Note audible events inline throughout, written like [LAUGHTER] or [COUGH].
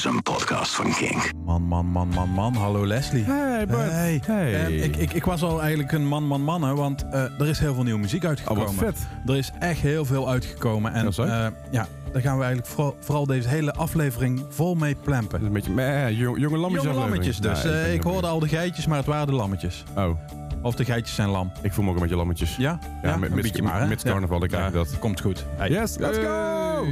is een podcast van Kink. Man, man, man, man, man. Hallo Leslie. Hey, Bart. Hey. Hey. Eh, ik, ik, ik was al eigenlijk een man, man, man, hè, want eh, er is heel veel nieuwe muziek uitgekomen. Oh, wat vet. Er is echt heel veel uitgekomen. En eh, ja, daar gaan we eigenlijk vooral, vooral deze hele aflevering vol mee plempen. is een beetje meh, jong- jonge lammetjes. Jonge lammetjes dus. Nee, Eh, ik niet hoorde al de geitjes, maar het waren de lammetjes. Oh, Of de geitjes zijn lam. ik voel me ook een beetje lammetjes. Ja? Ja, met- een met- beetje maar, met carnaval, dan krijg je dat. Komt goed. Hey. Yes, let's go!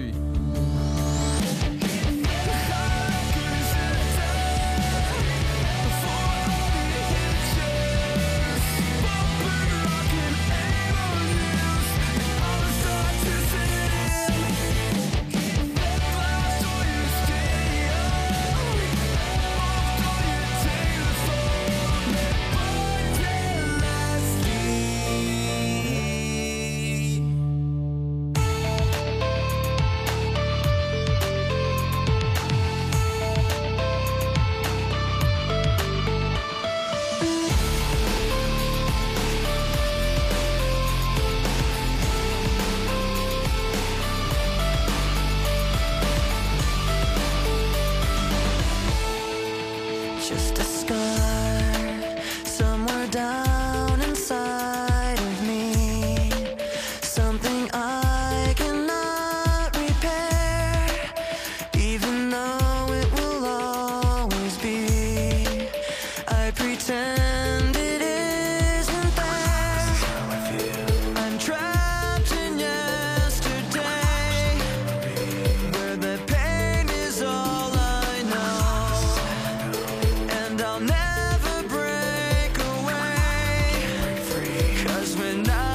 and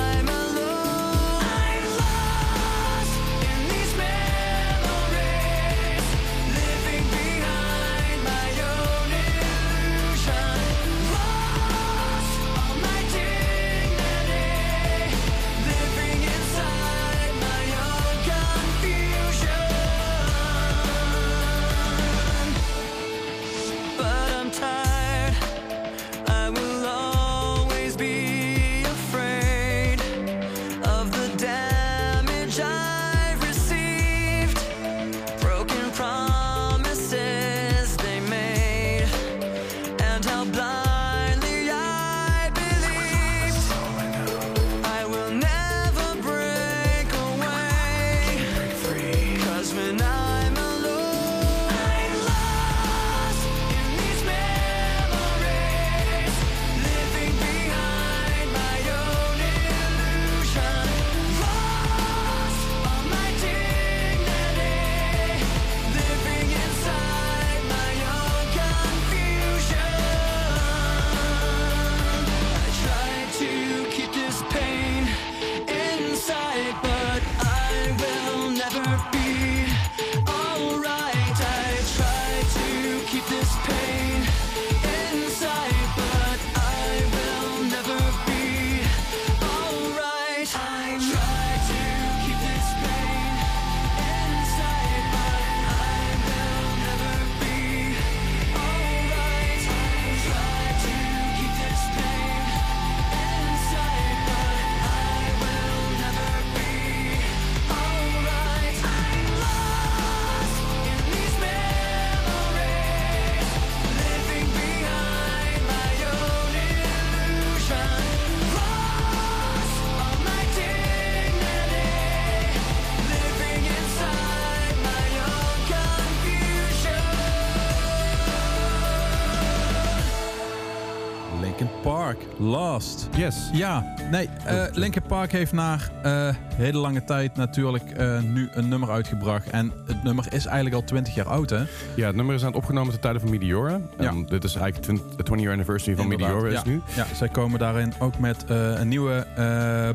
Lost. Yes. Ja, nee, Linkin Park heeft na eh, hele lange tijd natuurlijk eh, nu een nummer uitgebracht. En het nummer is eigenlijk al 20 jaar oud, hè? Ja, het nummer is aan het opgenomen ten tijde van Meteora. Ja. Dit is eigenlijk 20 de 20 year anniversary van Inderdaad, Meteora is ja. nu. Ja, zij komen daarin ook met een nieuwe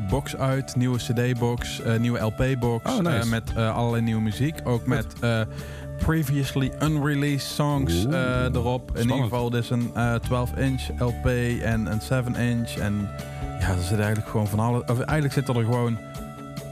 box uit. Nieuwe cd-box, nieuwe LP-box. Oh, nice. met allerlei nieuwe muziek. Ook met eh, previously unreleased songs eh, erop. In ieder geval, dit is een eh, 12-inch LP en een 7-inch. En ja, er zit eigenlijk gewoon van alle... Of eigenlijk zitten er gewoon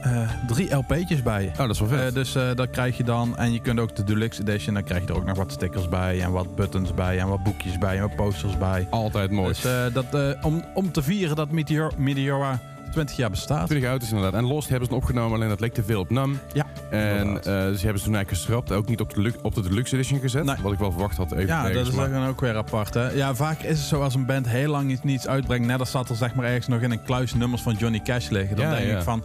eh, drie LP'tjes bij. Oh, dat is wel vet. Eh, dus eh, dat krijg je dan. En je kunt ook de Deluxe Edition. Dan krijg je er ook nog wat stickers bij. En wat buttons bij. En wat boekjes bij. En wat posters bij. Altijd mooi. Dus eh, dat, eh, om, om te vieren dat Meteor, Meteora 20 jaar bestaat. 20 jaar oud is inderdaad. En Lost hebben ze opgenomen, alleen dat leek te veel op NAM. Ja, En dus hebben ze toen eigenlijk geschrapt. Ook niet op de, op de Deluxe Edition gezet. Nee. Wat ik wel verwacht had. Even Ja, ergens, dat is maar- dan ook weer apart. Hè? Ja, vaak is het zo als een band heel lang iets, niets uitbrengt. Net als zat er zeg maar ergens nog in een kluis nummers van Johnny Cash liggen. Dan Ja, denk ja. ik van,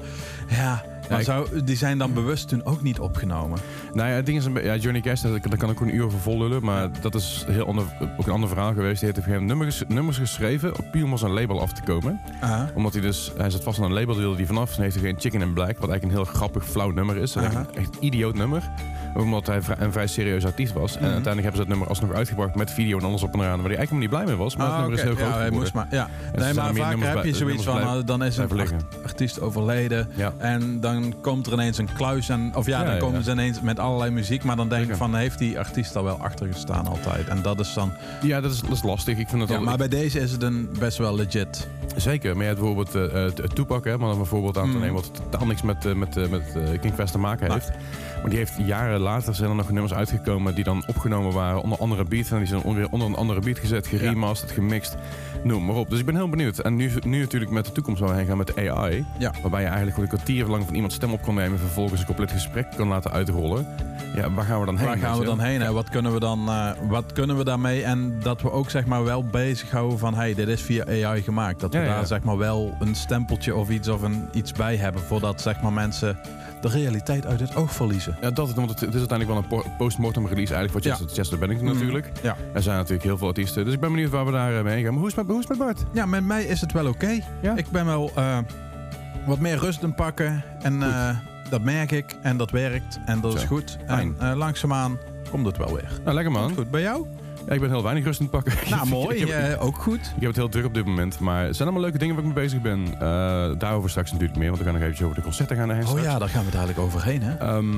ja, maar zou, die zijn dan bewust toen ook niet opgenomen. Nou ja, het ding is een ja, Johnny Cash, daar, kan ik ook een uur over vol lullen. Maar dat is heel ander, ook een ander verhaal geweest. Die heeft op een nummers, nummers geschreven. Puur om zijn label af te komen. Aha. Omdat hij dus, hij zat vast aan een label, wilde hij vanaf. En heeft hij geen Chicken in Black. Wat eigenlijk een heel grappig, flauw nummer is. Eigenlijk een echt idioot nummer. Omdat hij een vrij serieus artiest was. En Mhm. uiteindelijk hebben ze dat nummer alsnog uitgebracht met video en alles op en eraan. Waar hij eigenlijk helemaal niet blij mee was. Maar het Ah, nummer is heel groot ja, moest maar, ja. Nee, maar nummers heb je zoiets van, nou, dan is een art- artiest overleden. Ja. En dan komt er ineens een kluis. En, of ja, Ja, dan ja, komen ja. ze ineens met allerlei muziek. Maar dan denk ik van, heeft die artiest daar wel achter gestaan altijd? En dat is dan... Ja, dat is, dat is lastig. Ik vind het Ja, wel, maar bij deze is het een best wel legit. Zeker, maar je hebt bijvoorbeeld eh eh, Tupac, hè, maar om een voorbeeld aan te Mm. nemen, wat totaal niks met, eh, met, eh, met eh, King Fest te maken Nee. heeft. Maar die heeft jaren later zijn er nog nummers uitgekomen die dan opgenomen waren onder andere beat. En die zijn weer onder een andere beat gezet, geremasterd, gemixt, noem maar op. Dus ik ben heel benieuwd. En nu, nu natuurlijk met de toekomst waar we heen gaan met AI. Ja. Waarbij je eigenlijk een kwartier lang van iemand stem op kan nemen en vervolgens een compleet gesprek kan laten uitrollen. Ja, waar gaan we dan heen? Waar gaan we dan heen? En wat kunnen we dan eh, wat kunnen we daarmee? En dat we ook zeg maar wel bezighouden van hey, dit is via AI gemaakt. Dat we Ja, ja. daar zeg maar wel een stempeltje of iets of een iets bij hebben. Voordat zeg maar mensen de realiteit uit het oog verliezen. Ja, dat, want het, is uiteindelijk wel een po- post-mortem release eigenlijk voor Ja. Chester, Chester Bennington Mm. natuurlijk. Ja. Er zijn natuurlijk heel veel artiesten. Dus ik ben benieuwd waar we daar eh, mee gaan. Maar hoe is het met, hoe is het met Bart? Ja, met mij is het wel oké. Ja? Ik ben wel eh, wat meer rust in pakken. En eh, dat merk ik. En dat werkt. En dat is goed. Fijn. En eh, langzaamaan komt het wel weer. Nou, lekker man. Goed, bij jou? Ja, ik ben heel weinig rust aan het pakken. [LAUGHS] Nou, mooi. ik, heb, Eh, ook goed. ik heb het heel druk op dit moment. Maar het zijn allemaal leuke dingen waar ik mee bezig ben. Eh, daarover straks natuurlijk meer. Want we gaan nog eventjes over de concerten gaan heen Oh straks. ja, daar gaan we dadelijk overheen, hè? Ehm,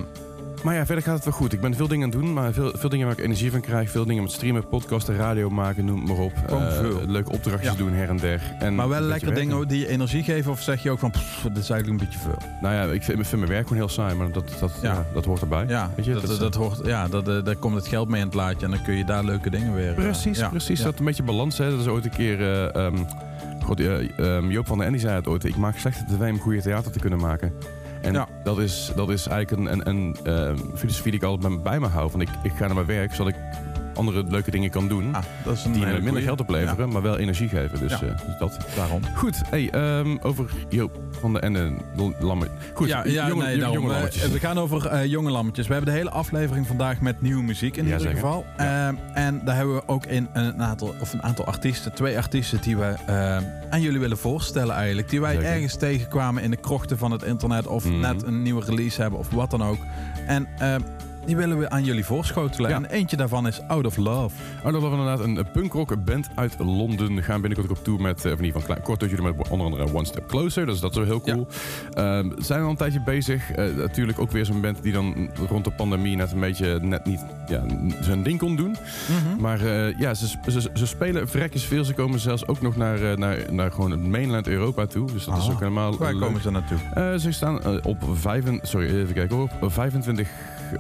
maar ja, verder gaat het wel goed. Ik ben veel dingen aan het doen, maar veel, veel dingen waar ik energie van krijg. Veel dingen met streamen, podcasten, radio maken, noem maar op. Eh, leuke opdrachtjes Ja. doen her en der. En Maar wel lekker werken. dingen die je energie geven? Of zeg je ook van, pff, dit is eigenlijk een beetje veel? Nou ja, ik vind, ik vind mijn werk gewoon heel saai, maar dat, dat, Ja. ja. dat hoort erbij. Ja, Weet je, dat, dat dat, hoort, ja dat, eh, daar komt het geld mee in het laadje. En dan kun je daar leuke dingen weer... eh, Precies, precies. Dat een beetje balans. Hè. Dat is ooit een keer... ehm, God, eh, ehm, Joop van der Ende zei het ooit. Ik maak slechte tv om goede theater te kunnen maken. En Ja. dat, is, dat is eigenlijk een, een, een ehm, filosofie die ik altijd bij, bij me hou. Van ik, ik ga naar mijn werk, zodat ik andere leuke dingen kan doen. Ah, dat is een die minder goeie. geld opleveren, maar wel energie geven. Dus, Ja. eh, dus dat. Daarom. Goed, hey, ehm, over Joop van der Ende. Lammer. Goed, ja, ja jonge, nee, jonge daarom. lammetjes. We, we gaan over eh, jonge lammetjes. We hebben de hele aflevering vandaag met nieuwe muziek in Ja, ieder zeker. geval. Ja. Ehm, en daar hebben we ook in een aantal, of een aantal artiesten, twee artiesten die we eh, aan jullie willen voorstellen eigenlijk. Die wij Zeker. ergens tegenkwamen in de krochten van het internet of Mhm. net een nieuwe release hebben of wat dan ook. En ehm, die willen we aan jullie voorschotelen. Ja. En eentje daarvan is Out of Love. Oh, dat was inderdaad een een punkrock band uit Londen. Gaan binnenkort op tour met, eh, of in ieder geval kort toertje met onder andere One Step Closer. Dus dat is wel heel cool. Ehm, zijn al een tijdje bezig. Eh, natuurlijk ook weer zo'n band die dan rond de pandemie net een beetje net niet ja, zijn ding kon doen. Maar eh, ja, ze, ze, ze spelen verrekjes veel. Ze komen zelfs ook nog naar, eh, naar, naar gewoon het mainland Europa toe. Dus dat is Ah, ook helemaal Waar leuk. komen ze naartoe? Eh, ze staan eh, op 5, sorry, even kijken hoor. Op 25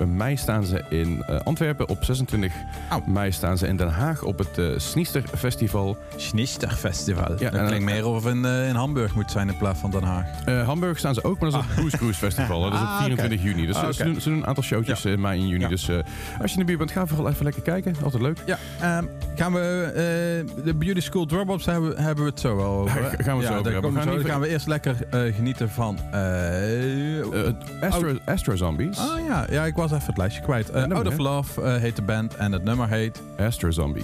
mei staan ze in eh, Antwerpen. Op 26 Au. mei staan ze in Den Haag op het eh Sniester Festival. Schnister Festival. Ja, dat klinkt meer of in, eh, in Hamburg moet zijn in plaats van Den Haag. Eh, Hamburg staan ze ook, maar dat is het Booze Cruise Festival. Dat is op Ah, 24 juni. Dus Ah, ze- doen, ze doen een aantal showtjes in mei en juni. Ja. Dus eh, als je in de buurt bent, ga vooral even lekker kijken. Altijd leuk. Ja, ehm, gaan we eh, de Beauty School Drop-Offs hebben, hebben we het zo wel over. hè? Gaan we het zo over hebben. We gaan zo- gaan we eerst lekker eh, genieten van... eh, Eh, Astro, Astro Zombies. oh ja, ja, ik was even het lijstje kwijt. Nummer, Out of? Love eh, heet de band en het nummer heet... Astro Zombies.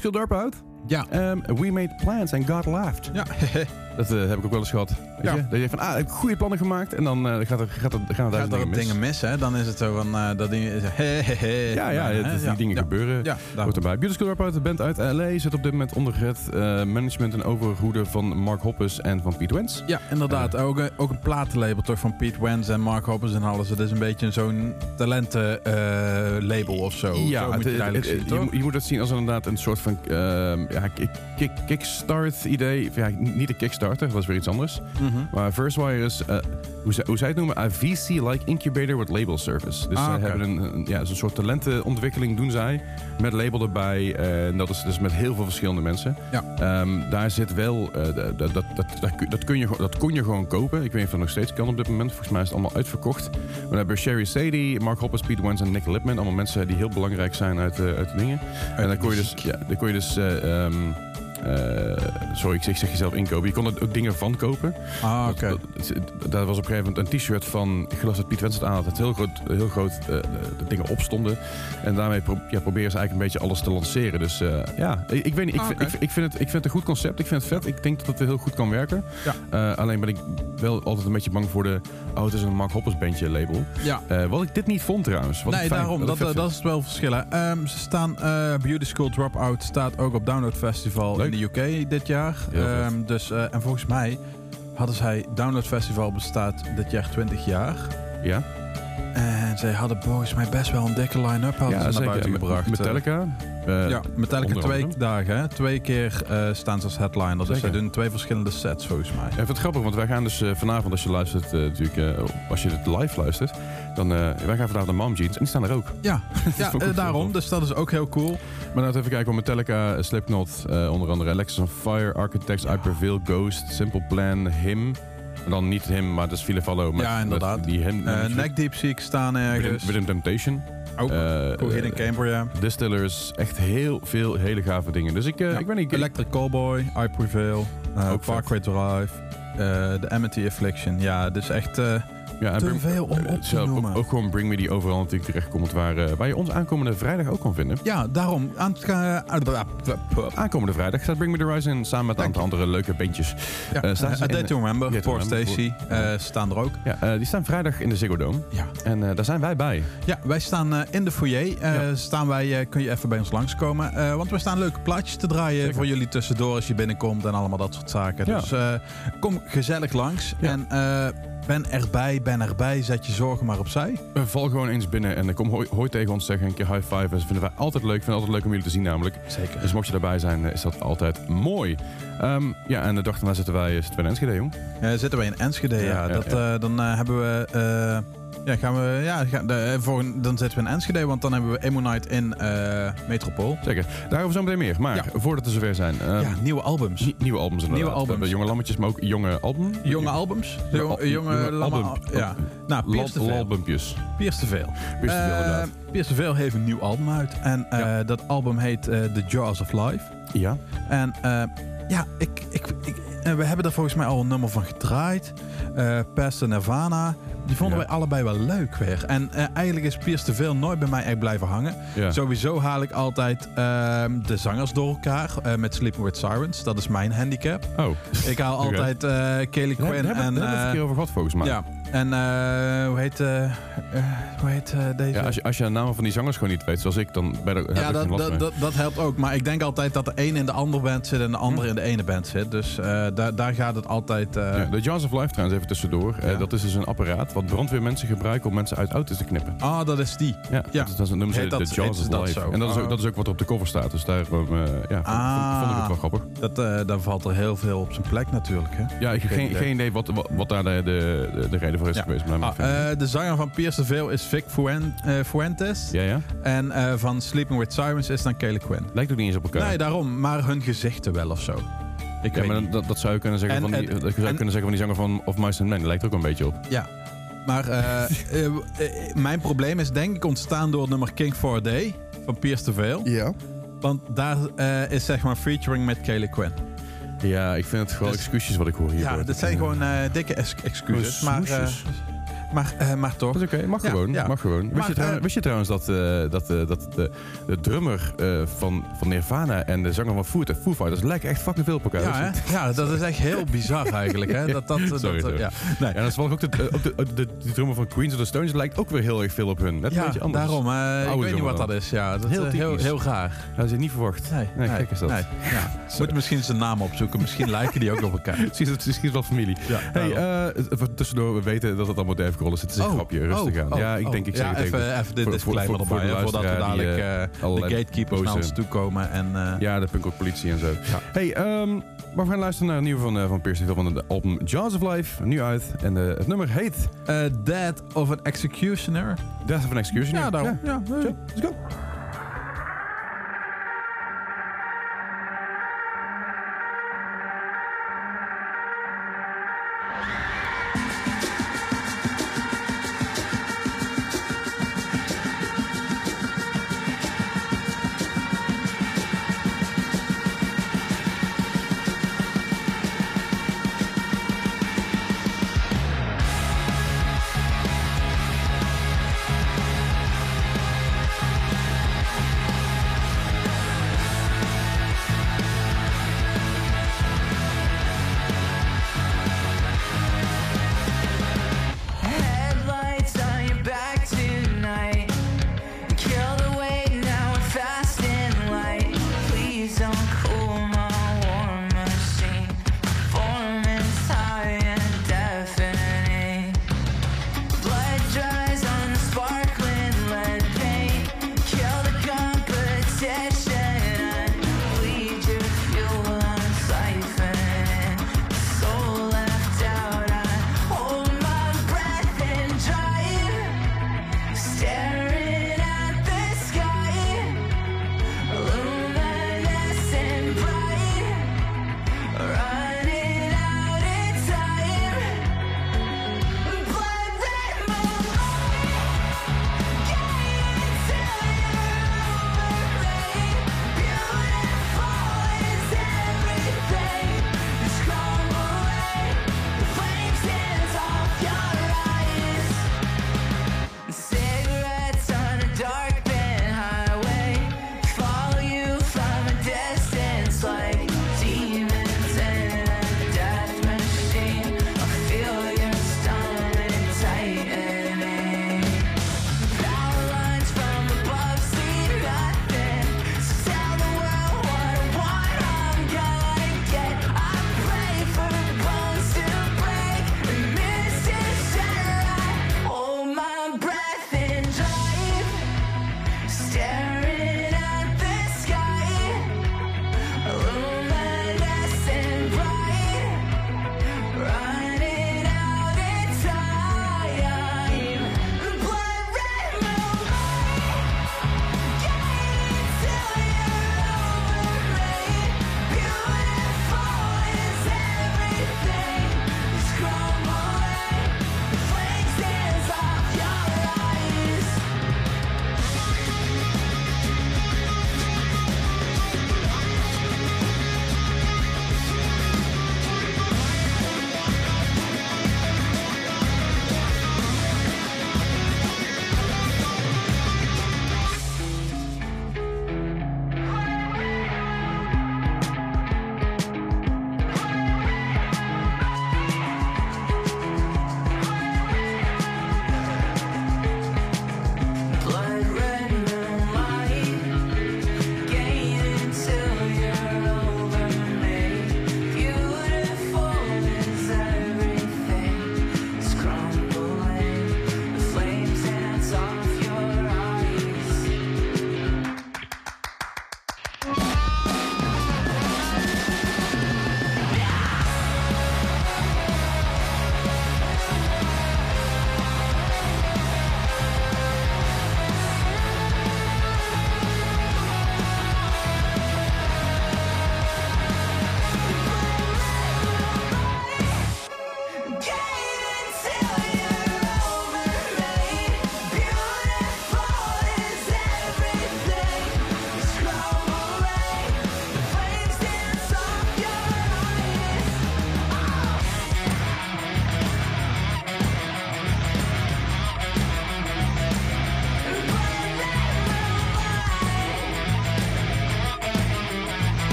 Dropout. Ja. Um, we made plans and God laughed. Ja, [LAUGHS] Dat eh, heb ik ook wel eens gehad. Weet Ja. je? Dat je van, ah, ik heb goede plannen gemaakt. En dan eh, gaat er, gaat er, gaan gaat duizend dingen mis. dingen mis, hè? Dan is het zo van, eh, dat ding is... [LAUGHS] He, he, he. Ja, ja, is- die dingen ja. gebeuren. Ja. Hoort erbij. Beautiful Dropout, de band uit LA, zit op dit moment onder het eh, management en overhoede van Mark Hoppus en van Pete Wentz. Ja, inderdaad. Ook, een- ook een platenlabel toch van Pete Wentz en Mark Hoppus en alles. Het is een beetje zo'n talentenlabel of zo. zo moet je het het- eigenlijk het- zien, je, moet- je moet het zien als inderdaad een soort van ehm, ja, kick, kick, kickstart idee. Ja, niet een kickstarter, dat is weer iets anders. Mhm. Maar Firstwire is, eh, hoe, zij, hoe zij het noemen, een VC-like incubator with label service. Dus Ah, zij hebben een, een- ja, zo'n soort talentenontwikkeling doen zij. Met label erbij. eh, en dat is dus met heel veel verschillende mensen. Ja. Ehm, daar zit wel, eh, dat, dat, dat, dat, kun- je, dat kon je gewoon kopen. Ik weet niet of dat nog steeds kan op dit moment. Volgens mij is het allemaal uitverkocht. Maar dan hebben we Sherry Sadie, Mark Hoppus, Pete Wentz en Nick Lipman. Allemaal mensen die heel belangrijk zijn uit, uit de dingen. En dan kon je dus, ja, dan kon je dus eh, ehm, eh, sorry, ik zeg, jezelf inkopen. Je kon er ook dingen van kopen. Ah, oké. Daar was op een gegeven moment een t-shirt van, ik geloof dat Piet Wens het aan had, het heel groot, heel groot eh, de, de dingen opstonden. En daarmee pro ja, proberen ze eigenlijk een beetje alles te lanceren. Dus eh, ja, ik, ik weet niet, ik, Ah, ik, ik, vind het, ik vind het een goed concept, ik vind het vet. Ik denk dat het heel goed kan werken. Ja. Eh, alleen ben ik wel altijd een beetje bang voor de, oh het is een Mark Hoppers bandje label. Ja. Eh, wat ik dit niet vond trouwens. Wat nee, fijn- daarom. Dat, eh, dat is wel verschillen. Ehm, ze staan, eh, Beauty School Dropout staat ook op Download Festival. In de UK dit jaar. Ehm, dus, eh, en volgens mij hadden zij, Download Festival bestaat dit jaar 20 jaar. Ja, En zij hadden volgens mij best wel een dikke line-up hadden ze naar buiten gebracht. Metallica. eh, ja, Metallica twee dagen. Hè? Twee keer staan ze als headliner. Dus zij doen twee verschillende sets volgens mij. Vind het grappig, want wij gaan dus vanavond, als je luistert, natuurlijk, als je het live luistert, dan eh, wij gaan vanavond naar Mom Jeans en die staan er ook. Ja, [LAUGHS] ja eh, daarom. Dus dat is ook heel cool. Maar nou even kijken, Metallica, Slipknot, eh, onder andere Alexis on Fire, Architects, I Prevail, Ghost, Simple Plan, Him. En dan niet Him, maar dat is File Follow. Met, Ja, inderdaad. Met die Him. Eh Neck Deep zie ik staan ergens. Rhythm Temptation. ook. eh, Cool Hidden Cambria. Distillers, echt heel veel hele gave dingen. Dus ik, eh, Ja. ik weet niet... Electric Callboy, I Prevail, eh. Parkway Drive, eh, de Amity Affliction. Ja, dus echt eh, ja, te Bring- veel om eh, op te zo, ook, noemen. ook gewoon Bring Me die overal natuurlijk terechtkomt, waar, eh, waar je ons aankomende vrijdag ook kan vinden. Ja, daarom. Aan. Aankomende vrijdag staat Bring Me The Horizon samen met een aantal andere leuke bandjes. Ja, staan uh, A Day to Remember, Remember, Stacy staan er ook. Ja, die staan vrijdag in de Ziggo Dome. Ja. En daar zijn wij bij. Ja, wij staan in de foyer. Ja. Staan wij, kun je even bij ons langskomen. Want we staan leuke plaatjes te draaien Zeker. voor jullie tussendoor als je binnenkomt en allemaal dat soort zaken. Ja. Dus kom gezellig langs. Ja. En ben erbij, ben erbij. Zet je zorgen maar opzij. Eh, val gewoon eens binnen en eh, kom hooi, hooi tegen ons zeggen. Een keer high five. Dat vinden wij altijd leuk. Ik vind het altijd leuk om jullie te zien namelijk. Zeker. Dus mocht je daarbij zijn, eh, is dat altijd mooi. Ehm, ja, en de dag daarna zitten wij, zitten wij in Enschede, jong. Eh, zitten wij in Enschede, ja. Ja, ja, dat, ja. eh, dan eh, hebben we... eh, ja, gaan we, ja, gaan, de, eh, voor, dan zitten we in Enschede, want dan hebben we Emo Night in eh, Metropool. Zeker. Daarover zo meteen meer. Maar Ja. voordat we zover zijn. ehm, ja, nieuwe albums. nie- nieuwe albums inderdaad. Nieuwe albums. We hebben jonge lammetjes, maar ook jonge album. Jonge albums. Jonge, jonge, jonge lamme- album. Ja. Nou, Piers te veel. Albumpjes. Piers te veel. Piers te veel, Eh, inderdaad. Piers te veel heeft een nieuw album uit. En Ja. dat album heet The Jaws of Life. Ja. En eh, ja, ik, ik, ik, eh, we hebben er volgens mij al een nummer van gedraaid. Eh Pastor Nirvana. Die vonden Ja. wij allebei wel leuk weer. En eh, eigenlijk is Piers te veel nooit bij mij echt blijven hangen. ja. Sowieso haal ik altijd ehm, de zangers door elkaar met Sleeping with Sirens. Dat is mijn handicap. Oh. Ik haal [LAUGHS] altijd Kelly Quinn en... daar hebben we het een keer over gehad volgens mij. ja, en eh, hoe heet, eh, eh, hoe heet deze? Ja, als, je, als je de namen van die zangers gewoon niet weet, zoals ik, dan ben ik, Ja, dat, dat, dat, dat helpt ook. Maar ik denk altijd dat de een in de andere band zit en de andere Hm. in de ene band zit. Dus daar, daar gaat het altijd... Ja, de Jaws of Life trouwens, even tussendoor. Ja. dat is dus een apparaat wat brandweermensen gebruiken om mensen uit auto's te knippen. Ah, dat is die. Ja. Dat, dat noemen ze Heet de heet of dat Life. zo? En dat is, ook, Oh. dat is ook wat er op de cover staat. Dus daar, eh, ja, Ah. vond ik het wel grappig. Dat, daar valt er heel veel op zijn plek natuurlijk. Hè? Ja, ik heb Geen geen, idee. wat, wat, wat daar de, de, de reden voor is Ja. geweest. Maar Ah, eh, de zanger van Veel is Vic eh, Fuentes. ja, ja. En eh, van Sleeping with Sirens is dan Kelly Quinn. Lijkt ook niet eens op elkaar. Nee, daarom. Maar hun gezichten wel of zo. Ik ja, weet maar dan- dat, dat zou je kunnen zeggen En- van die, en- dat zou en- kunnen zeggen van die zanger van Of Mice and Men. Lijkt er ook een beetje op. Ja. Maar [LAUGHS] mijn probleem is denk ik ontstaan door het nummer King for a Day van Piers te Veel. Ja. Want daar eh, is zeg maar featuring met Kelly Quinn. Ja, ik vind het gewoon Dus- excuses wat ik hoor hier. Ja, dat zijn gewoon eh, dikke ex- excuses. Gewoon Maar, eh. Maar, eh, maar toch. Dat is oké, mag Ja, gewoon. ja. Mag gewoon. Wist, Maar, je trouwens, eh, wist je trouwens dat, eh, dat, dat de, de drummer van, van Nirvana en de zanger van Foo, Foo Fighters lijken echt fucking veel op elkaar. Ja, hè? ja, dat is echt heel bizar eigenlijk. Hè? [LAUGHS] Dat, dat, Sorry, dat- sorry. Ja. Nee. En dat is wel ook de, de, de, die drummer van Queens of the Stones lijkt ook weer heel erg veel op hun. Net een Ja, beetje anders. daarom. ik weet niet wat dan. dat is. Ja, dat Heel heel, heel. Ja, dat is niet verwacht. Nee, Nee, gek is dat. Nee, ja. [LAUGHS] Moet misschien zijn naam opzoeken. Misschien lijken die ook op elkaar. [LAUGHS] Misschien is het wel familie. Hey, tussendoor, we weten dat het allemaal Dave Is. Het is een Oh, grapje, rustig oh, aan. oh, ja, ik oh. denk, ik zeg ja, het even, even. even dit voor- disclaimer voor- de voordat we dadelijk eh, de allerlei gatekeepers naar ons toe komen. En, eh, Ja, de punk politie en zo. Ja. Hey, ehm, maar we gaan luisteren naar een nieuwe van, eh van Pierce Hill van het album Jaws of Life. Nu uit. En eh, het nummer heet eh, Dead of an Executioner. Death of an Executioner. Ja, daarom. Ja. Zo, let's go.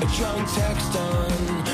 A drunk text on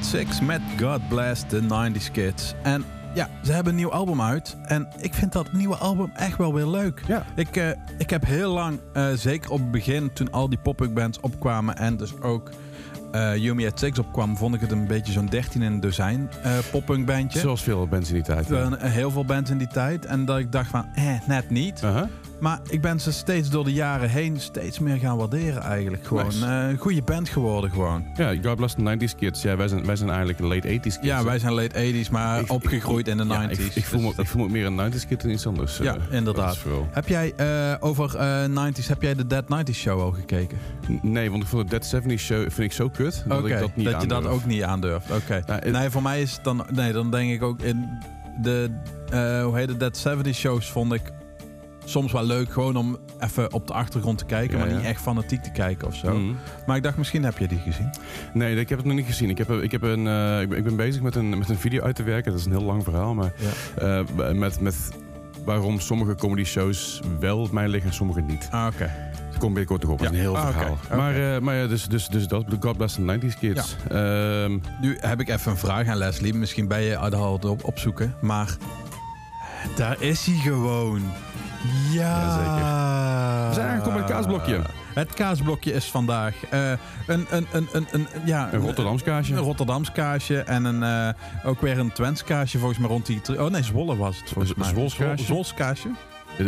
Yumi at Six met God Bless the 90s Kids. En ja, ze hebben een nieuw album uit. En ik vind dat nieuwe album echt wel weer leuk. Ja. Ik, eh, ik heb heel lang, eh, zeker op het begin, toen al die pop-up bands opkwamen en dus ook eh Yumi at Six opkwam, vond ik het een beetje zo'n 13 in een dozijn eh pop-punk bandje. Zoals veel mensen in die tijd. Waren heel veel bands in die tijd. En dat ik dacht van, eh, net niet. Uh-huh. Maar ik ben ze steeds door de jaren heen steeds meer gaan waarderen eigenlijk. Gewoon Nice. eh, een goede band geworden gewoon. Ja, God bless the 90s kids. Ja, wij zijn, wij zijn eigenlijk late 80s kids. Ja, wij zijn late 80s, maar Ik- opgegroeid in de Ja, 90s. ik, ik, voel me, Dus dat- ik voel me meer een 90s kid dan iets anders. Ja, eh, inderdaad. dat vooral. Heb jij eh, over eh 90s, heb jij de Dead 90s show al gekeken? Nee, want ik vond de Dead 70s show vind ik zo kut. Dat ik dat niet je dat ook niet aandurft. Oké. Nee, voor mij is het dan... Nee, dan denk ik ook in de... hoe heet het? Dead 70s shows vond ik soms wel leuk. Gewoon om even op de achtergrond te kijken. Ja, maar ja. niet echt fanatiek te kijken of zo. Mhm. Maar ik dacht, misschien heb je die gezien. Nee, ik heb het nog niet gezien. Ik, heb, ik, heb een, eh, ik, ben, ik ben bezig met een, met een video uit te werken. Dat is een heel lang verhaal. Maar Ja. eh, met, met waarom sommige comedy shows wel op mij liggen en sommige niet. Ah, oké. Dat komt binnenkort nog op. Dat is een heel Ah, verhaal. Maar, eh, maar ja, dus, dus, dus dat. God bless the 90s kids. Ehm, Nu heb ik even een vraag aan Leslie. Misschien ben je al op opzoeken. Maar daar is hij gewoon. Ja. Jazeker. We zijn aangekomen bij het kaasblokje. Het kaasblokje is vandaag eh, een, een, een, een, een, ja, een Rotterdams kaasje. Een Rotterdams kaasje en een, eh, ook weer een Twents kaasje volgens mij rond die... Oh nee, Zwolle was het volgens mij. Zwols kaasje? Zwol- Zwols kaasje. Eh,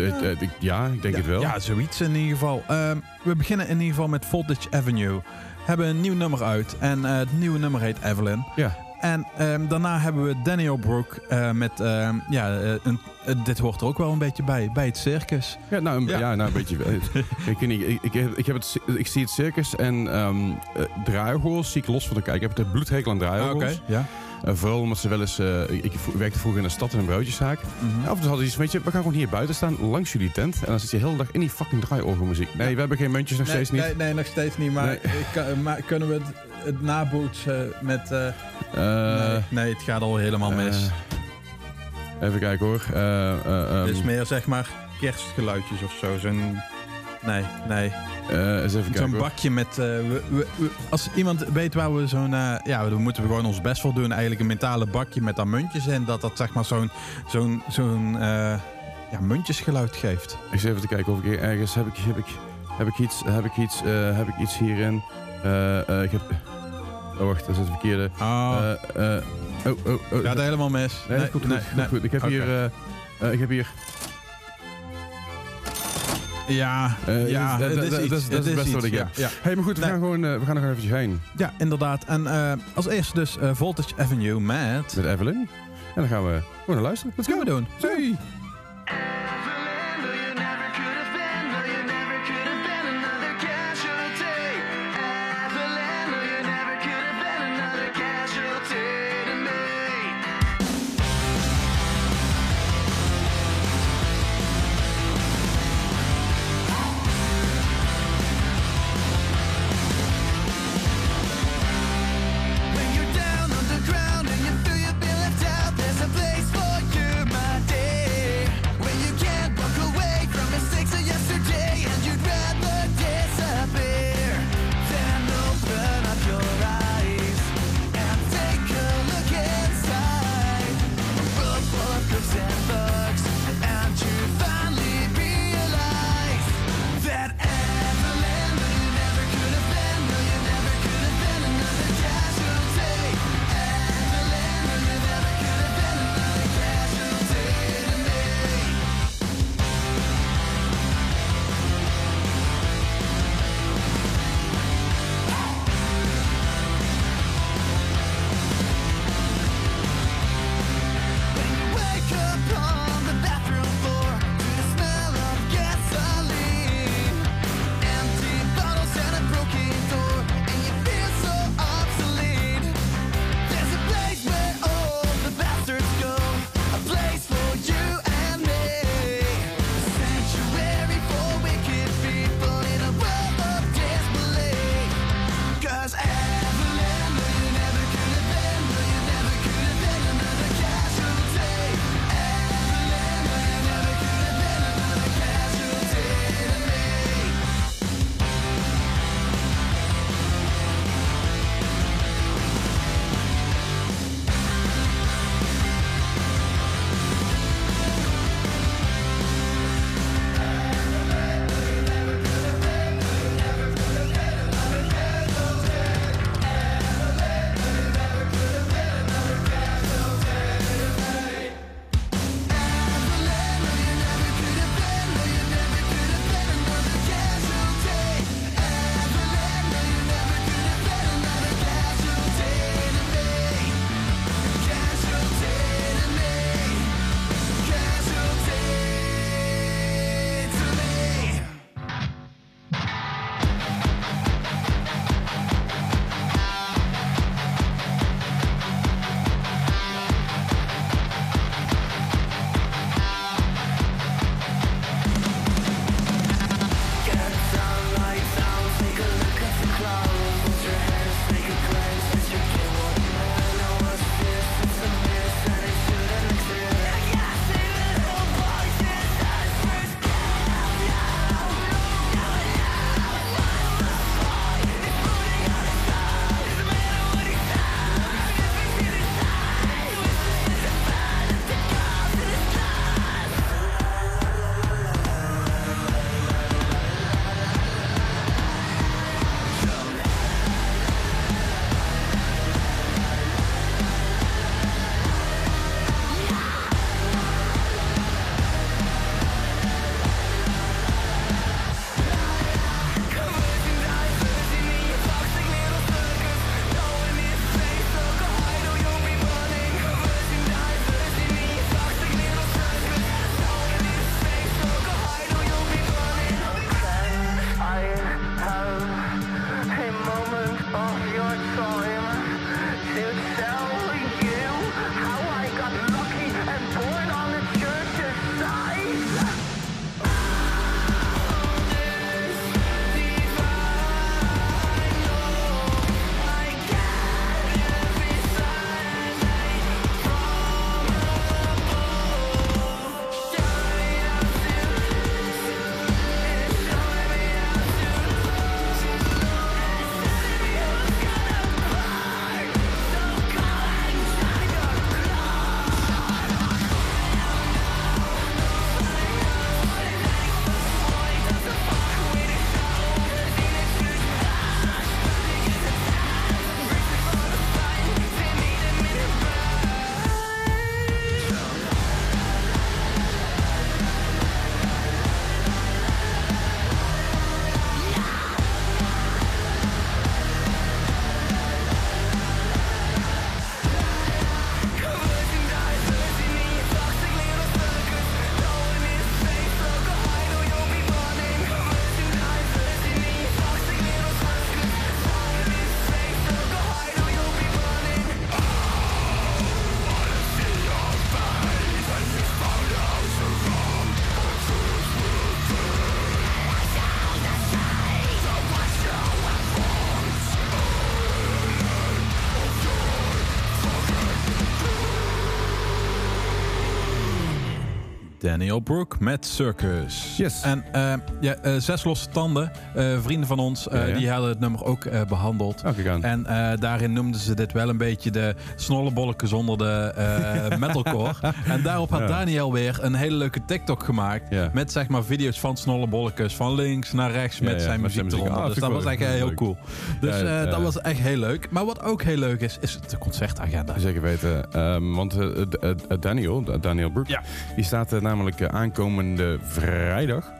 ja, ik denk ja, het wel. Ja, zoiets in ieder geval. Ehm, we beginnen in ieder geval met Voltage Avenue. Hebben een nieuw nummer uit en het nieuwe nummer heet Evelyn. Ja. En ehm, daarna hebben we Daniel Brook eh, met, ehm, ja, eh, een, eh, dit hoort er ook wel een beetje bij, bij het circus. Ja, nou, een, Ja. ja. nou, een beetje. [LAUGHS] ik, weet niet, ik, ik, heb- ik, heb het, ik zie het circus en draaiorgels zie ik los van elkaar. Ik heb het bloedhekel aan draaiorgels. ja. Eh, vooral omdat ze wel eens... eh, ik, werkte vroeger in een stad in een broodjeszaak. Mhm. Ja, af en toe hadden ze iets, weet je, we gaan gewoon hier buiten staan, langs jullie tent. En dan zit je de hele dag in die fucking draaiorgelmuziek. Nee, we hebben geen muntjes nog Nee, steeds niet. nee, nee, nog steeds niet. Maar, Nee. ik kan- maar kunnen we het, het nabootsen met... eh, Eh, nee, nee, het gaat al helemaal mis. eh, even kijken hoor. Eh, eh, ehm, Het is meer zeg maar kerstgeluidjes of zo. Zo'n... Nee, nee. eh, eens even kijken Zo'n bakje met... we, we- we- als iemand weet waar we zo'n... ja, dan moeten we gewoon ons best voor doen. Eigenlijk een metalen bakje met daar muntjes in. Dat dat zeg maar zo'n... Zo'n... Zo'n... eh, ja, muntjesgeluid geeft. Ik zit even te kijken of ik ergens... Heb ik, heb ik, heb ik iets, heb ik iets, heb ik iets hierin? Ik heb... Oh, wacht, dat is het verkeerde. Oh, oh, oh, oh. gaat helemaal mis. Nee, dat komt goed, goed, goed. Ik heb hier... eh, ik heb hier... Ja, ja, dat- is is- is het het beste wat ik heb. ja. hey, maar goed, we Nee. gaan gewoon, we gaan er gewoon eventjes heen. Ja, inderdaad. En als eerste dus Voltage Avenue met... Met Evelyn. En dan gaan we gewoon naar luisteren. Let's Gaan we doen. Hey. Daniel Brook met Circus. Yes. En eh, ja, eh, Zes Losse Tanden, eh, vrienden van ons, Ja, ja. die hadden het nummer ook eh, behandeld. Oh. En daarin noemden ze dit wel een beetje de snollebolletjes zonder de [LAUGHS] metalcore. en daarop had. Daniel weer een hele leuke TikTok gemaakt. Met zeg maar video's van snollebolletjes van links naar rechts met zijn met muziek eronder. Ah, dus dat was echt heel leuk. cool. Dus Ja, dat was echt heel leuk. Maar wat ook heel leuk is, is de concertagenda. Zeker weten. Ehm, want Daniel, Daniel Brook, Ja. die staat eh, namelijk eh, aankomende vrijdag.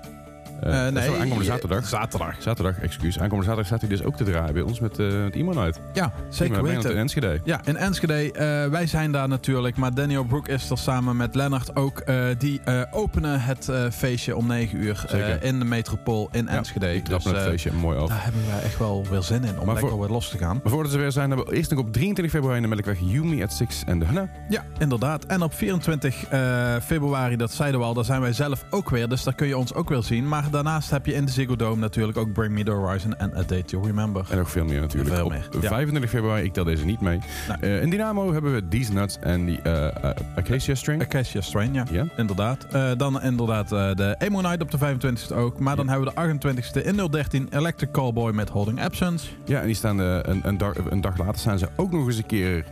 Eh, Eh, nee, aankomende zaterdag. Zaterdag. Zaterdag, excuus. Aankomende zaterdag staat hij dus ook te draaien bij ons met, eh met Imo Night. Ja, zeker weten. in Enschede. Ja, in Enschede. eh, wij zijn daar natuurlijk. Maar Daniel Brook is er samen met Lennart ook. eh, die eh, openen het eh, feestje om 9 uur eh, in de metropool in Ja, Enschede. Trappen Dus, het eh, feestje mooi af. daar hebben wij echt wel weer zin in om Maar lekker voor- weer los te gaan. Maar voordat ze weer zijn, hebben we eerst nog op 23 februari in de Melkweg Yumi at 6 en de Hunna. Ja, inderdaad. En op 24 eh, februari, dat zeiden we al, daar zijn wij zelf ook weer. Dus daar kun je ons ook weer zien. Maar daarnaast heb je in de Ziggo Dome natuurlijk ook Bring Me The Horizon en A Day To Remember. En nog veel meer natuurlijk. Veel op meer, ja. 25 februari, ik tel deze niet mee. Eh, in Dynamo hebben we These Nuts en die eh, eh, Acacia String. Acacia Strain, ja. Ja. Inderdaad. Dan inderdaad de Emo Night op de 25e ook. Maar dan hebben we de 28e in 013 Electric Callboy met Holding Absence. Ja, en die staan een, een, dag, een dag later staan ze ook nog eens een keer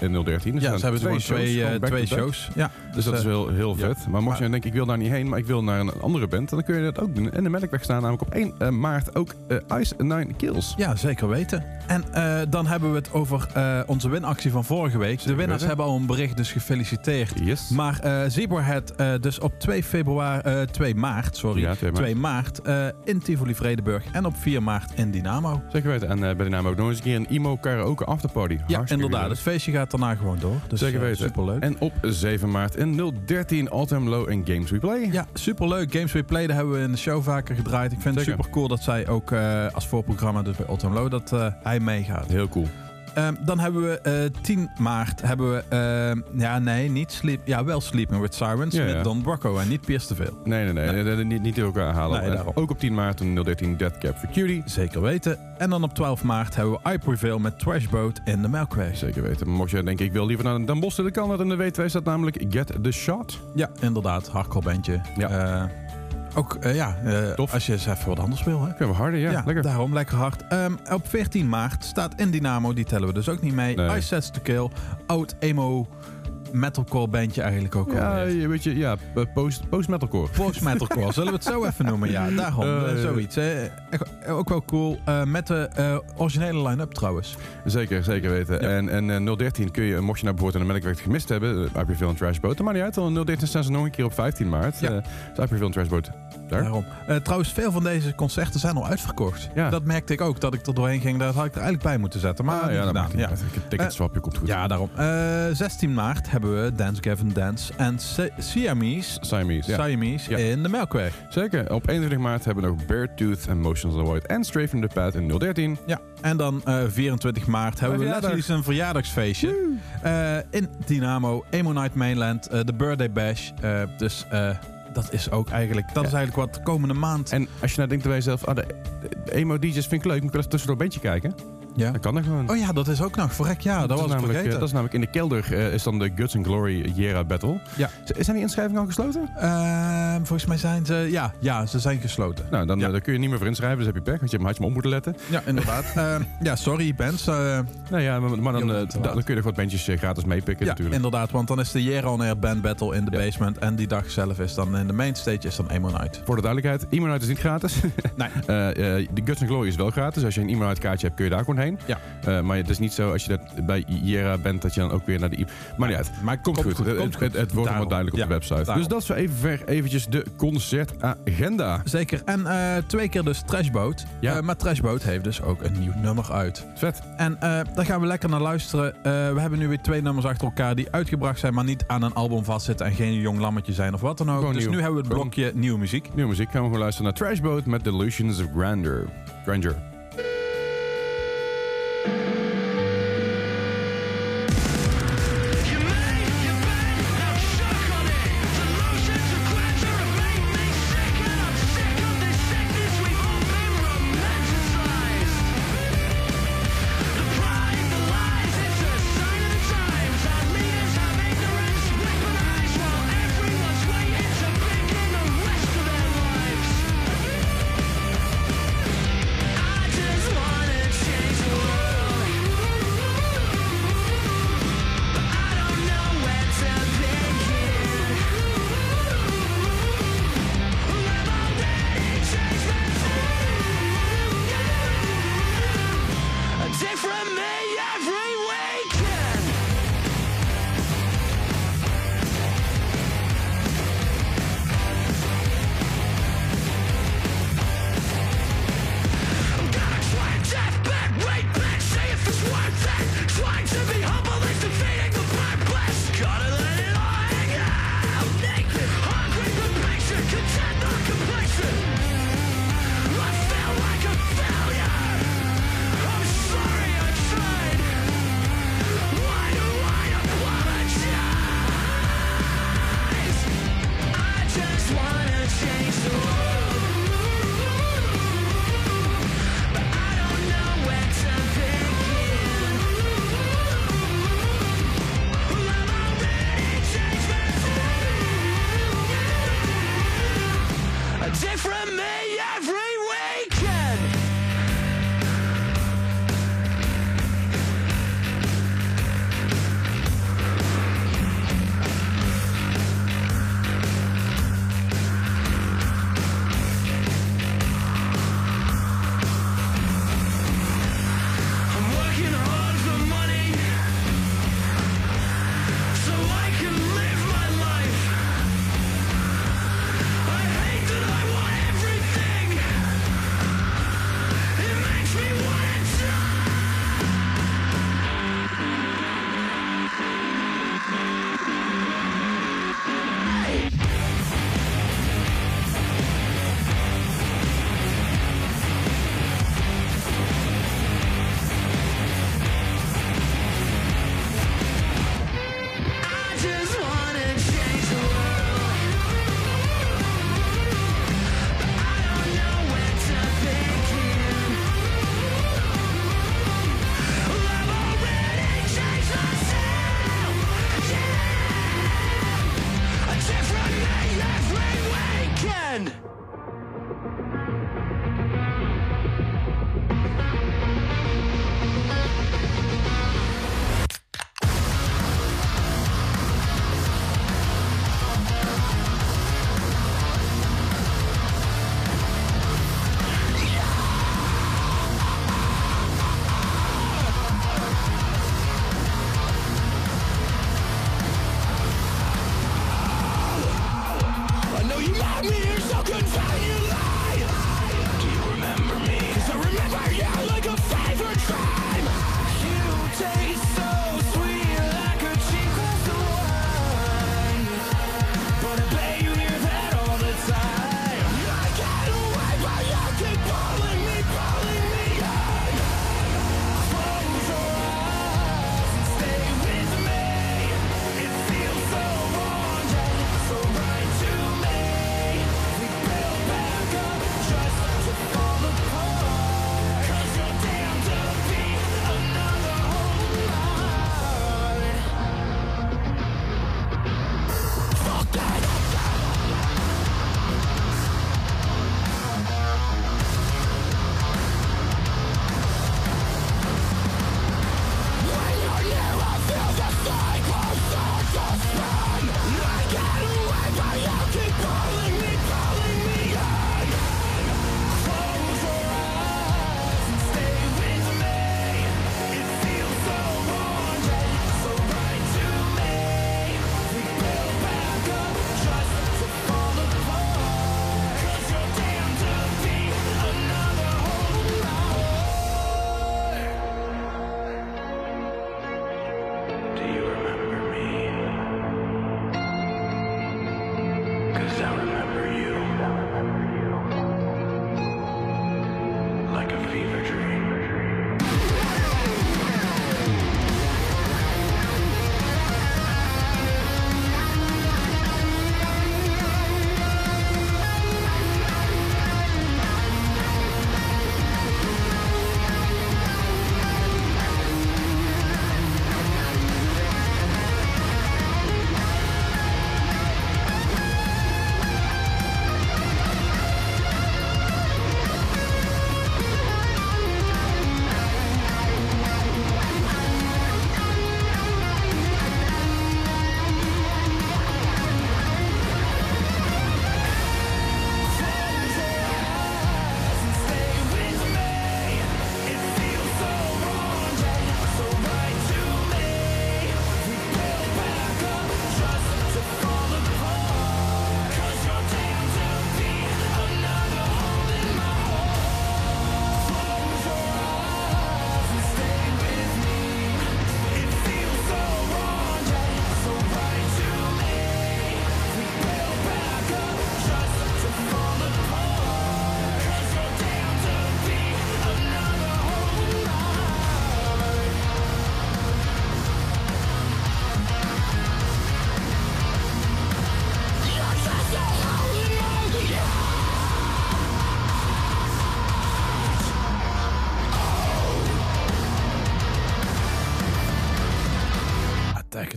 in 013. Dus ja, ze hebben twee, back twee back. shows. Ja, Dus dat is wel heel ja. vet. Maar mocht je denken, ik wil daar niet heen, maar ik wil naar een andere band, dan kun je dat ook doen. En de Melkweg staan namelijk op 1 eh, maart ook eh, Ice Nine Kills. Ja, zeker weten. En eh, dan hebben we het over onze winactie van vorige week. De winnaars weten. hebben al een bericht, dus gefeliciteerd. Yes. Maar Zebrahead dus op 2, februari, eh, 2 maart, sorry, Ja, 2 maart. 2 maart in Tivoli Vredenburg en op 4 maart in Dynamo. Zeker weten. En bij de naam ook nog eens een keer een emo karaoke afterparty. Ja, Hartstikke inderdaad. Het feestje gaat daarna gewoon door. Dus, Zeker weten. superleuk. En op 7 maart in 013 All-Time Low en Games We Play. Ja, superleuk. Games We Play, daar hebben we in de show vaker gedraaid. Ik vind het super cool dat zij ook eh, als voorprogramma, dus bij Autumn Low, dat eh, hij meegaat. Heel cool. Ehm, dan hebben we eh 10 maart, hebben we, ehm, ja nee, niet Sleep, ja wel Sleeping with Sirens Ja, met ja. Don Brocco en niet Pierce te veel. Nee, nee, nee. Nee. nee, nee, niet, niet elkaar halen. Nee, ook op 10 maart een 013 Death Cap for Cutie. Zeker weten. En dan op 12 maart hebben we I Prevail met Trashboat in de Melkweg. Zeker weten. Mocht je denken, ik wil liever naar Den Bosch, dan kan dat. Dan weten wij staat namelijk Get the Shot. Ja, inderdaad, hardcore bandje. Ja. Ook, eh, ja, eh, Tof. als je eens even wat anders wil. Hè? Kunnen we harder, ja. lekker. daarom lekker hard. Ehm, op 14 maart staat in Dynamo, die tellen we dus ook niet mee. Nee. Ice Sets to Kill, oud emo metalcore bandje eigenlijk ook Ja, alweer. je weet je, ja, post, post metalcore. Post metalcore, zullen we het zo even noemen? Ja, daarom. Eh, eh, zoiets. hè. Eh, ook wel cool. Eh, met de eh, originele line-up trouwens. Zeker, zeker weten. Ja. En, en eh, 013 kun je, mocht je nou bijvoorbeeld een melkweg gemist hebben, uh, April en Trashboat, dan maakt niet uit. Dan 013 staan ze nog een keer op 15 maart. Ja. Ja. Uh, April en Trashboat. Daar. Daarom. Eh, trouwens, veel van deze concerten zijn al uitverkocht. Ja. Dat merkte ik ook, dat ik er doorheen ging. Dat had ik er eigenlijk bij moeten zetten. Maar Ah, ja, dat ja. Een ticketswapje komt goed. ja, daarom. Eh, 16 maart hebben we Dance Gavin Dance en Si- Siamese, Siamese, ja. Siamese Ja. in de Melkweg. Zeker. Op 21 maart hebben we nog Beartooth en Motions of the Void en Stray from the Path in 013. Ja, en dan eh, 24 maart hebben we verjaardag. Leslie zijn verjaardagsfeestje. Eh, in Dynamo, Emo Night Mainland, eh, de Birthday Bash. Eh, dus eh, dat is ook eigenlijk, dat Ja. is eigenlijk wat de komende maand. En als je nou denkt bij jezelf, ah, de, de emo DJ's vind ik leuk, moet ik eens tussendoor een beetje kijken? Ja. Dan kan dat gewoon. Oh ja, dat is ook nog. Verrek, ja, dat, was namelijk, vergeten. eh, dat is namelijk in de kelder eh, is dan de Guts and Glory Jera Battle. Ja. Z- Zijn die inschrijvingen al gesloten? Ehm, volgens mij zijn ze, ja, ja, ze zijn gesloten. Nou, dan, Ja. eh, dan kun je niet meer voor inschrijven, dus heb je pech, want je had je maar op moeten letten. Ja, inderdaad. [LAUGHS] Ehm, ja, sorry, bands. Nou ja, maar, maar dan, kun je nog wat bandjes gratis meepikken ja, natuurlijk. inderdaad, want dan is de Year On Air Band Battle in de Ja. basement. En die dag zelf is dan in de mainstage is dan Emo Night. Voor de duidelijkheid, Emo Night is niet gratis. Nee. [LAUGHS] De Guts and Glory is wel gratis. Als je een Emo Night kaartje hebt, kun je daar gewoon Ja. Eh, maar het is niet zo als je dat bij Jera bent, dat je dan ook weer naar de... Maar niet uit. Maar Komt, goed. Het, komt het, het wordt allemaal duidelijk op Ja, de website. daarom. Dus dat is zo even ver eventjes de concertagenda. Zeker. En eh, twee keer dus Trashboat. Ja. Eh, maar Trashboat heeft dus ook een nieuw nummer uit. Vet. En daar gaan we lekker naar luisteren. We hebben nu weer twee nummers achter elkaar die uitgebracht zijn, maar niet aan een album vastzitten en geen jong lammetje zijn of wat dan ook. Gewoon dus nieuw. nu hebben we het blokje nieuwe muziek. Nieuwe muziek. Gaan we gewoon luisteren naar Trashboat met Delusions of Grandeur. Grandeur. You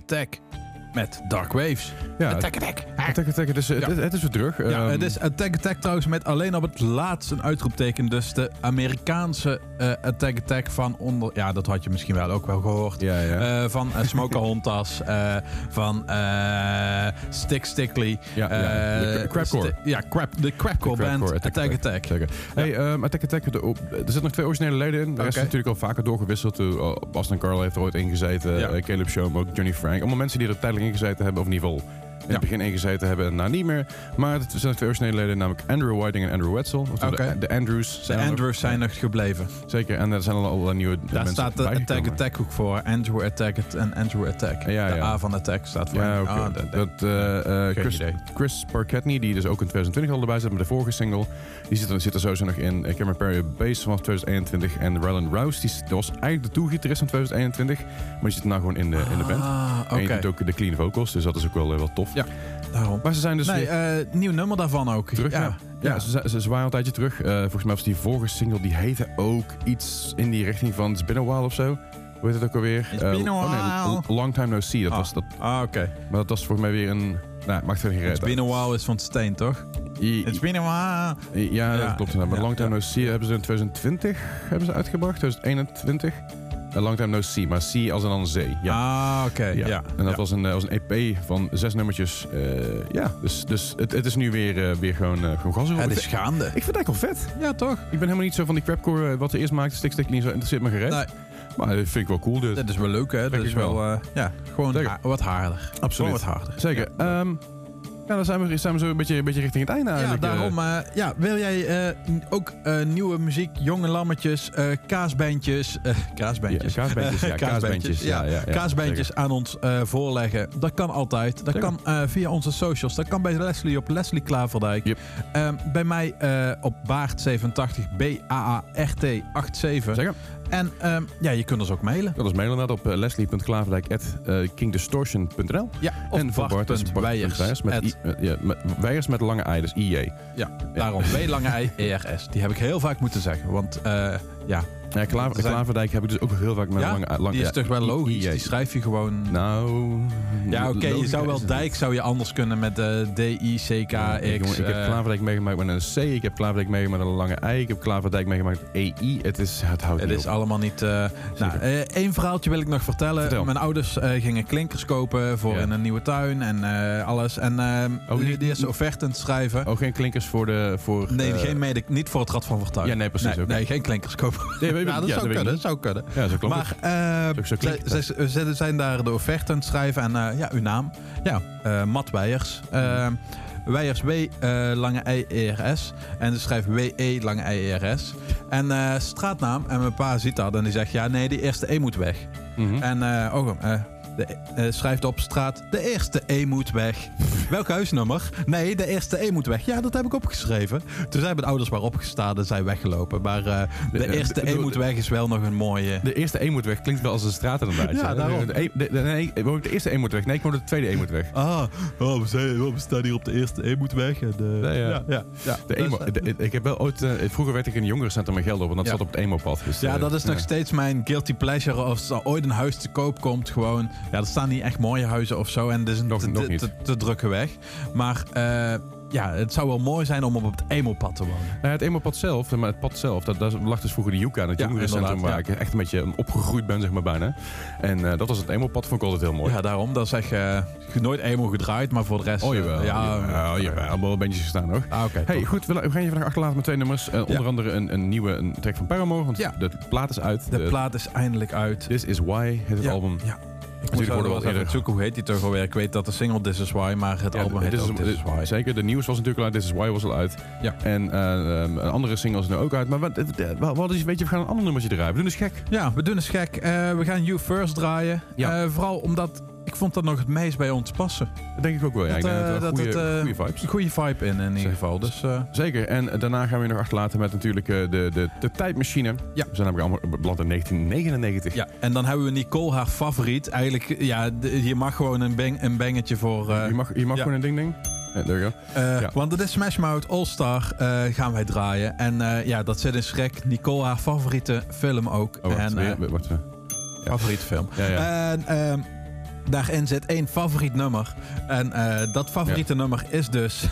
Attack. Met Dark Waves. Ja, Attack Attack. Attack Attack, het is, het, is weer terug. Ja, Ehm, het is Attack Attack trouwens met alleen op het laatst een uitroepteken. Dus de Amerikaanse eh, Attack Attack van onder... Ja, dat had je misschien wel ook wel gehoord. Ja, ja. Eh, van uh, Smoker Hontas, [LAUGHS] eh, van eh Stick Stickly. Ja, crapcore. sti- Ja, crap, de Crapcore band crapcore Attack Attack. Zeker. Hey, ehm, Attack Attack, de, er zitten nog twee originele leden in. De rest is natuurlijk al vaker doorgewisseld. Uh, Austin Carl heeft er ooit ingezeten. Caleb Show, ook Johnny Frank. Allemaal mensen die er tijdelijk ingezeten hebben, of in ieder geval in het begin ingezeten hebben en nou niet meer. Maar het zijn twee originele leden, namelijk Andrew Whiting en Andrew Wetzel. Oké. de, de Andrews. De zijn nog. Andrews zijn nog gebleven. Zeker, en er zijn al allerlei nieuwe Daar mensen staat de Attack. Attack ook voor. Andrew Attack en Andrew Attack. Ja, de. A van Attack staat voor. Ja, oké. Ah, de- de- dat, eh, eh, Chris. Chris Parketney, die dus ook in 2020 al erbij zit met de vorige single, die zit er, zit er sowieso nog in. Cameron Perry bass vanaf 2021 en Rylan Rouse, die, was eigenlijk de toegitarist van 2021, maar die zit nou gewoon in de, in de band. Ah, En je doet ook de clean vocals, dus dat is ook wel, eh, wel tof. Ja. Daarom. Maar ze zijn dus nee, weer eh, nieuw nummer daarvan ook. terug. Ja, ja. ja. Ze, ze, ze waren een tijdje terug. Eh, volgens mij was die vorige single, die heette ook iets in die richting van It's Been A While of zo. Hoe heet het ook alweer? It's Eh, been a oh nee, while. L- Long Time No See. Dat Ah. was dat, Ah, oké. maar dat was volgens mij weer een... Nou, maakt verder geen It's reet been a while is van Steen, toch? I- It's been a while. Ja, Ja. dat klopt. Maar Ja, Long Time. No See hebben ze in 2020 hebben ze uitgebracht. 2021. Eh, Long Time No See, maar See als en dan zee. Ja. Ah, oké. Ja. Ja. En dat was, een, eh, was een EP van zes nummertjes. Eh, ja, dus, dus het, het is nu weer, eh, weer gewoon, uh, gewoon gas erop. Het is gaande. Ik vind het eigenlijk wel vet. Ja, toch? Ik ben helemaal niet zo van die crapcore wat ze eerst maakte. Stik, stik, niet zo interesseert me gereed. Nee, Maar dat vind ik wel cool. Dus. dat is wel leuk, hè? Dat is wel. wel, ja, gewoon ha- wat harder. Absoluut. Gewoon wat harder. Zeker. Ja. Ehm, ja, dan zijn we, zijn we zo een beetje, een beetje richting het einde Ja, eigenlijk. eh. daarom. eh, ja, wil jij eh, ook eh, nieuwe muziek, jonge lammetjes, kaasbandjes, kaasbandjes, Ja, kaasbandjes, ja, [LAUGHS] kaasbandjes, ja, ja, ja, kaasbandjes aan ons voorleggen. Dat kan altijd. Dat Zeker. kan via onze socials. Dat kan bij Leslie op Leslie Klaverdijk. Yep. Ehm, bij mij op Baart87 B-A-A-R-T-87. Zeker. En ehm, ja, je kunt ons ook mailen. Dat is mailen net op uh, leslie.klaverdijk.kingdistortion.nl Ja, of En voor Bart. Weijers met, at- eh, ja, met, Weijers met lange I, dus IJ. Ja, daarom. [LAUGHS] W lange I ERS. Die heb ik heel vaak moeten zeggen. Want eh, ja, Ja, Klaver, Er zijn- Klaverdijk heb ik dus ook heel vaak met Ja? lange I. Lang, die is ja, toch wel logisch. Die schrijf je gewoon... Nou... ja, oké, je zou wel dijk zou je anders kunnen met eh D-I-C-K-X. Ja, ik, heb eh, Klaverdijk meegemaakt met een C. Ik heb Klaverdijk meegemaakt met een lange I. Ik heb Klaverdijk meegemaakt met EI. Het, is, het houdt Het niet is op. allemaal niet... eh nou, één verhaaltje wil ik nog vertellen. Vertel. Mijn ouders gingen klinkers kopen voor in een nieuwe tuin en alles. En eh, Oh, die, die is offerte aan het schrijven. Oh, geen klinkers voor de... Voor, nee, geen mede, niet voor het Rad van Fortuin. Ja, nee, precies, Nee, nee, geen klinkers kopen. Nee, ja, dat ja, zou kunnen, niet. zou kunnen. Ja, zo klopt Maar eh, Zo- zo klinkt zij, het. zij- ze zijn daar de offerte aan het schrijven. En eh, ja, uw naam. Ja, eh Matt Weijers. Weijers W, lange I-E-R-S. En ze schrijft W-E, lange I-E-R-S. En eh, straatnaam. En mijn pa ziet dat. En die zegt, ja, nee, die eerste E moet weg. Mhm. En oh, de, eh, schrijft op straat, de eerste E moet weg. [LAUGHS] Welk huisnummer? Nee, de eerste E moet weg. Ja, dat heb ik opgeschreven. Toen zijn mijn ouders maar opgestaan en zijn weggelopen. Maar eh, de, De- eh, eerste de- E moet weg is wel nog een mooie... De eerste E moet weg klinkt wel als een straat inderdaad. Ja, daarom. De, E- de, de, nee, de eerste E moet weg. Nee, ik moet de tweede E moet weg. Ah, oh, we, zijn, we staan hier op de eerste E moet weg. En, Nee, ja. ja, ja, ja. De emo, ik heb wel ooit... vroeger werd ik in een jongerencentrum in Gelderop en dat zat op het emo-pad. Dus, ja, dat is nog steeds mijn guilty pleasure. Als er ooit een huis te koop komt, gewoon... Ja, er staan niet echt mooie huizen of zo. En het is een Nog- te, nog te- niet. te, te drukke weg. Maar eh, ja, het zou wel mooi zijn om op het emo-pad te wonen. Nou, het emo-pad zelf, maar het pad zelf, dat, daar lag dus vroeger de Yuka, het Ja, jongerencentrum waar ik echt een beetje opgegroeid ben, zeg maar bijna. En eh, dat was het emo-pad, vond ik altijd heel mooi. Ja, daarom. Dat is echt eh, nooit emo gedraaid, maar voor de rest... Oh jawel, ja, ja, jawel, allemaal wel bandjes gestaan hoor. Ah, oké. Hey, goed, we, we gaan je vandaag achterlaten met twee nummers. Onder andere een, een nieuwe een track van Paramore, want de plaat is uit. De plaat is eindelijk uit. This Is Why heet het album. Ja. Ik moet worden wel we even zoeken hoe heet die toch alweer. Ik weet dat de single This Is Why, maar het Ja, album heet is, This Is Why. Zeker, de nieuws was natuurlijk al uit, This Is Why was al uit. Ja. En eh, ehm, een andere single is nu ook uit. Maar wat, eh, wat, is, weet je, we gaan een ander nummertje draaien. We doen eens gek. Ja, we doen eens gek. Eh, we gaan You First draaien. Ja. Eh, vooral omdat ik vond dat nog het meest bij ons passen. Dat denk ik ook wel. Ja. Dat, ik denk eh, dat dat het het, goede, eh, goede vibes. Een goede vibe in, in ieder Zeker. geval. Dus eh, Zeker. En daarna gaan we je nog achterlaten met natuurlijk de, de, de tijdmachine. Ja. We zijn namelijk allemaal beland in 1999. ja, en dan hebben we Nicole, haar favoriet. Eigenlijk, ja, je mag gewoon een, bang, een bangetje voor... Je mag, je mag Ja. gewoon een ding ding. Ja. Want het is Smash Mouth All Star gaan wij draaien. En ja, dat zit in Schrek. Nicole, haar favoriete film ook. Oh, wacht. en, weer, wacht, favoriete film. Ja, ja. En daarin zit één favoriet nummer. En eh, dat favoriete nummer is dus...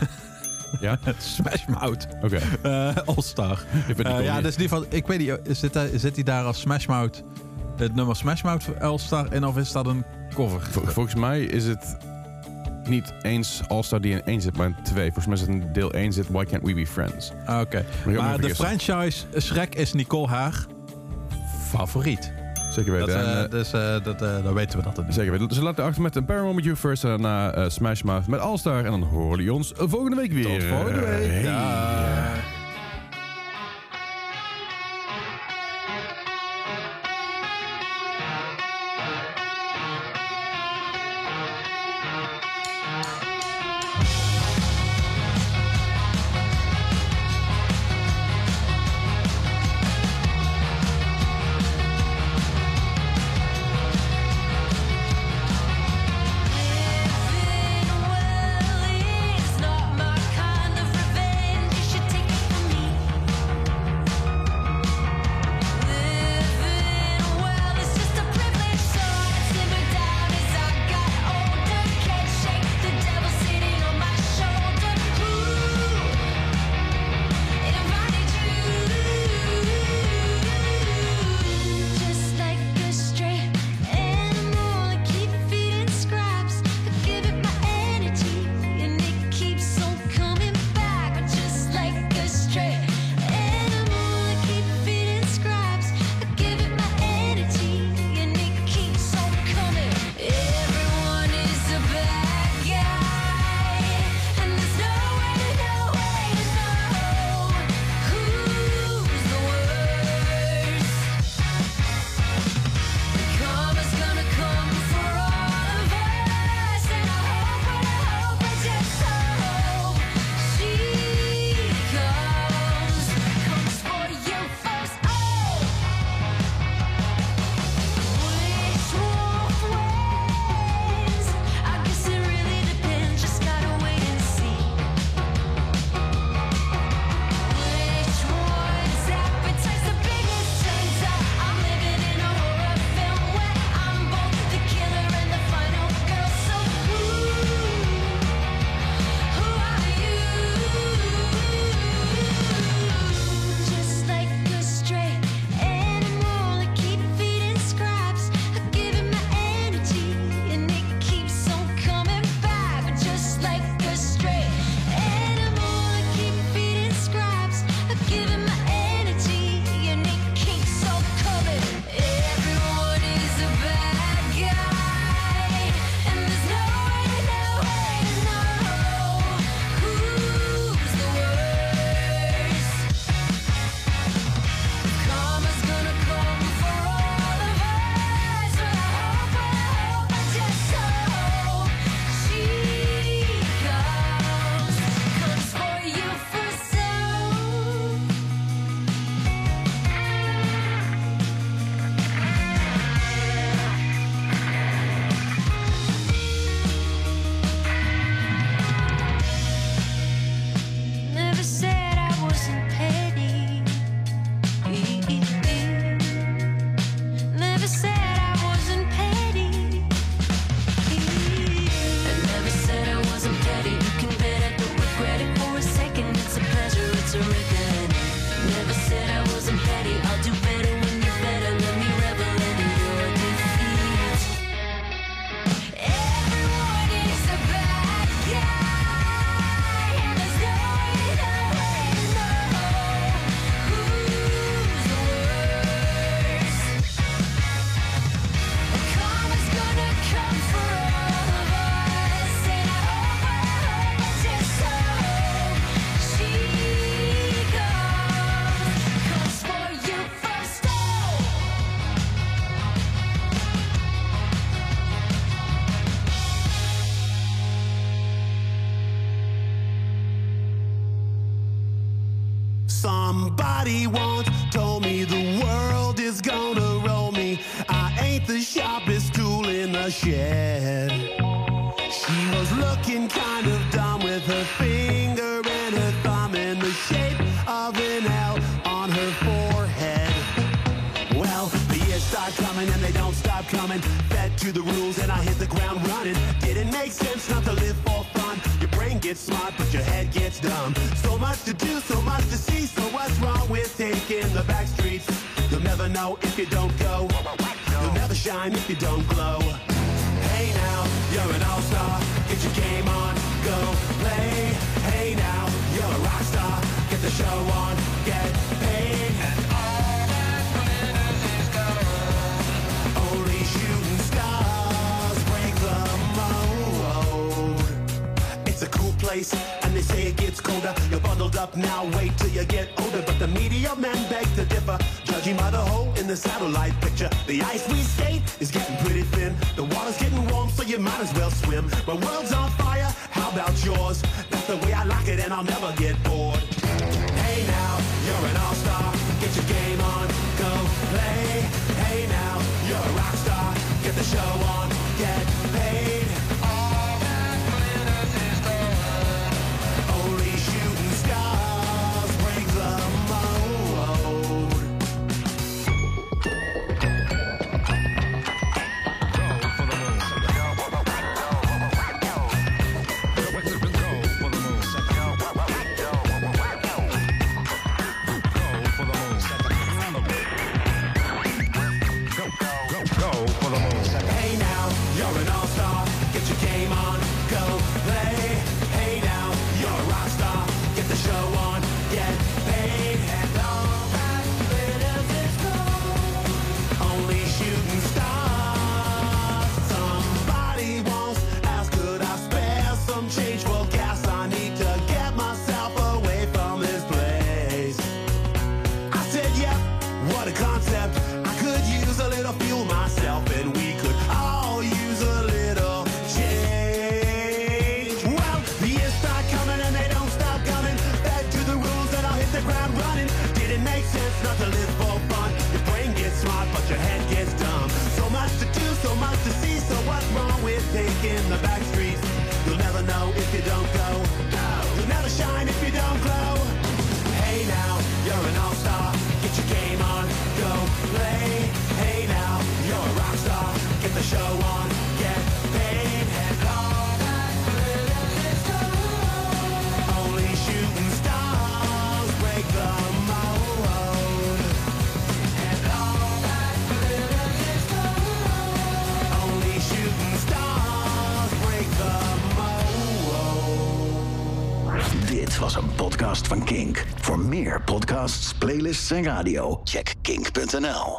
Ja? [LAUGHS] Smash Mouth. Oké. Eh, All Star. Eh, ja, dus in ieder geval, ik weet niet, zit hij, zit hij daar als Smash Mouth, het nummer Smash Mouth All Star in of is dat een cover? Volgens mij is het niet eens All Star die in één zit, maar in twee. Volgens mij zit in deel 1 zit Why Can't We Be Friends. Ah, oké. Maar, de franchise Shrek is Nicole Haag favoriet. Zeker weten. Dat, eh, eh, dus eh, dat, dan weten we dat. Het zeker weten. Dus laten we achter met Paramount With You First en daarna Smash Mouth met All Star. En dan horen jullie ons volgende week weer. Tot volgende week. En radio, check kink.nl.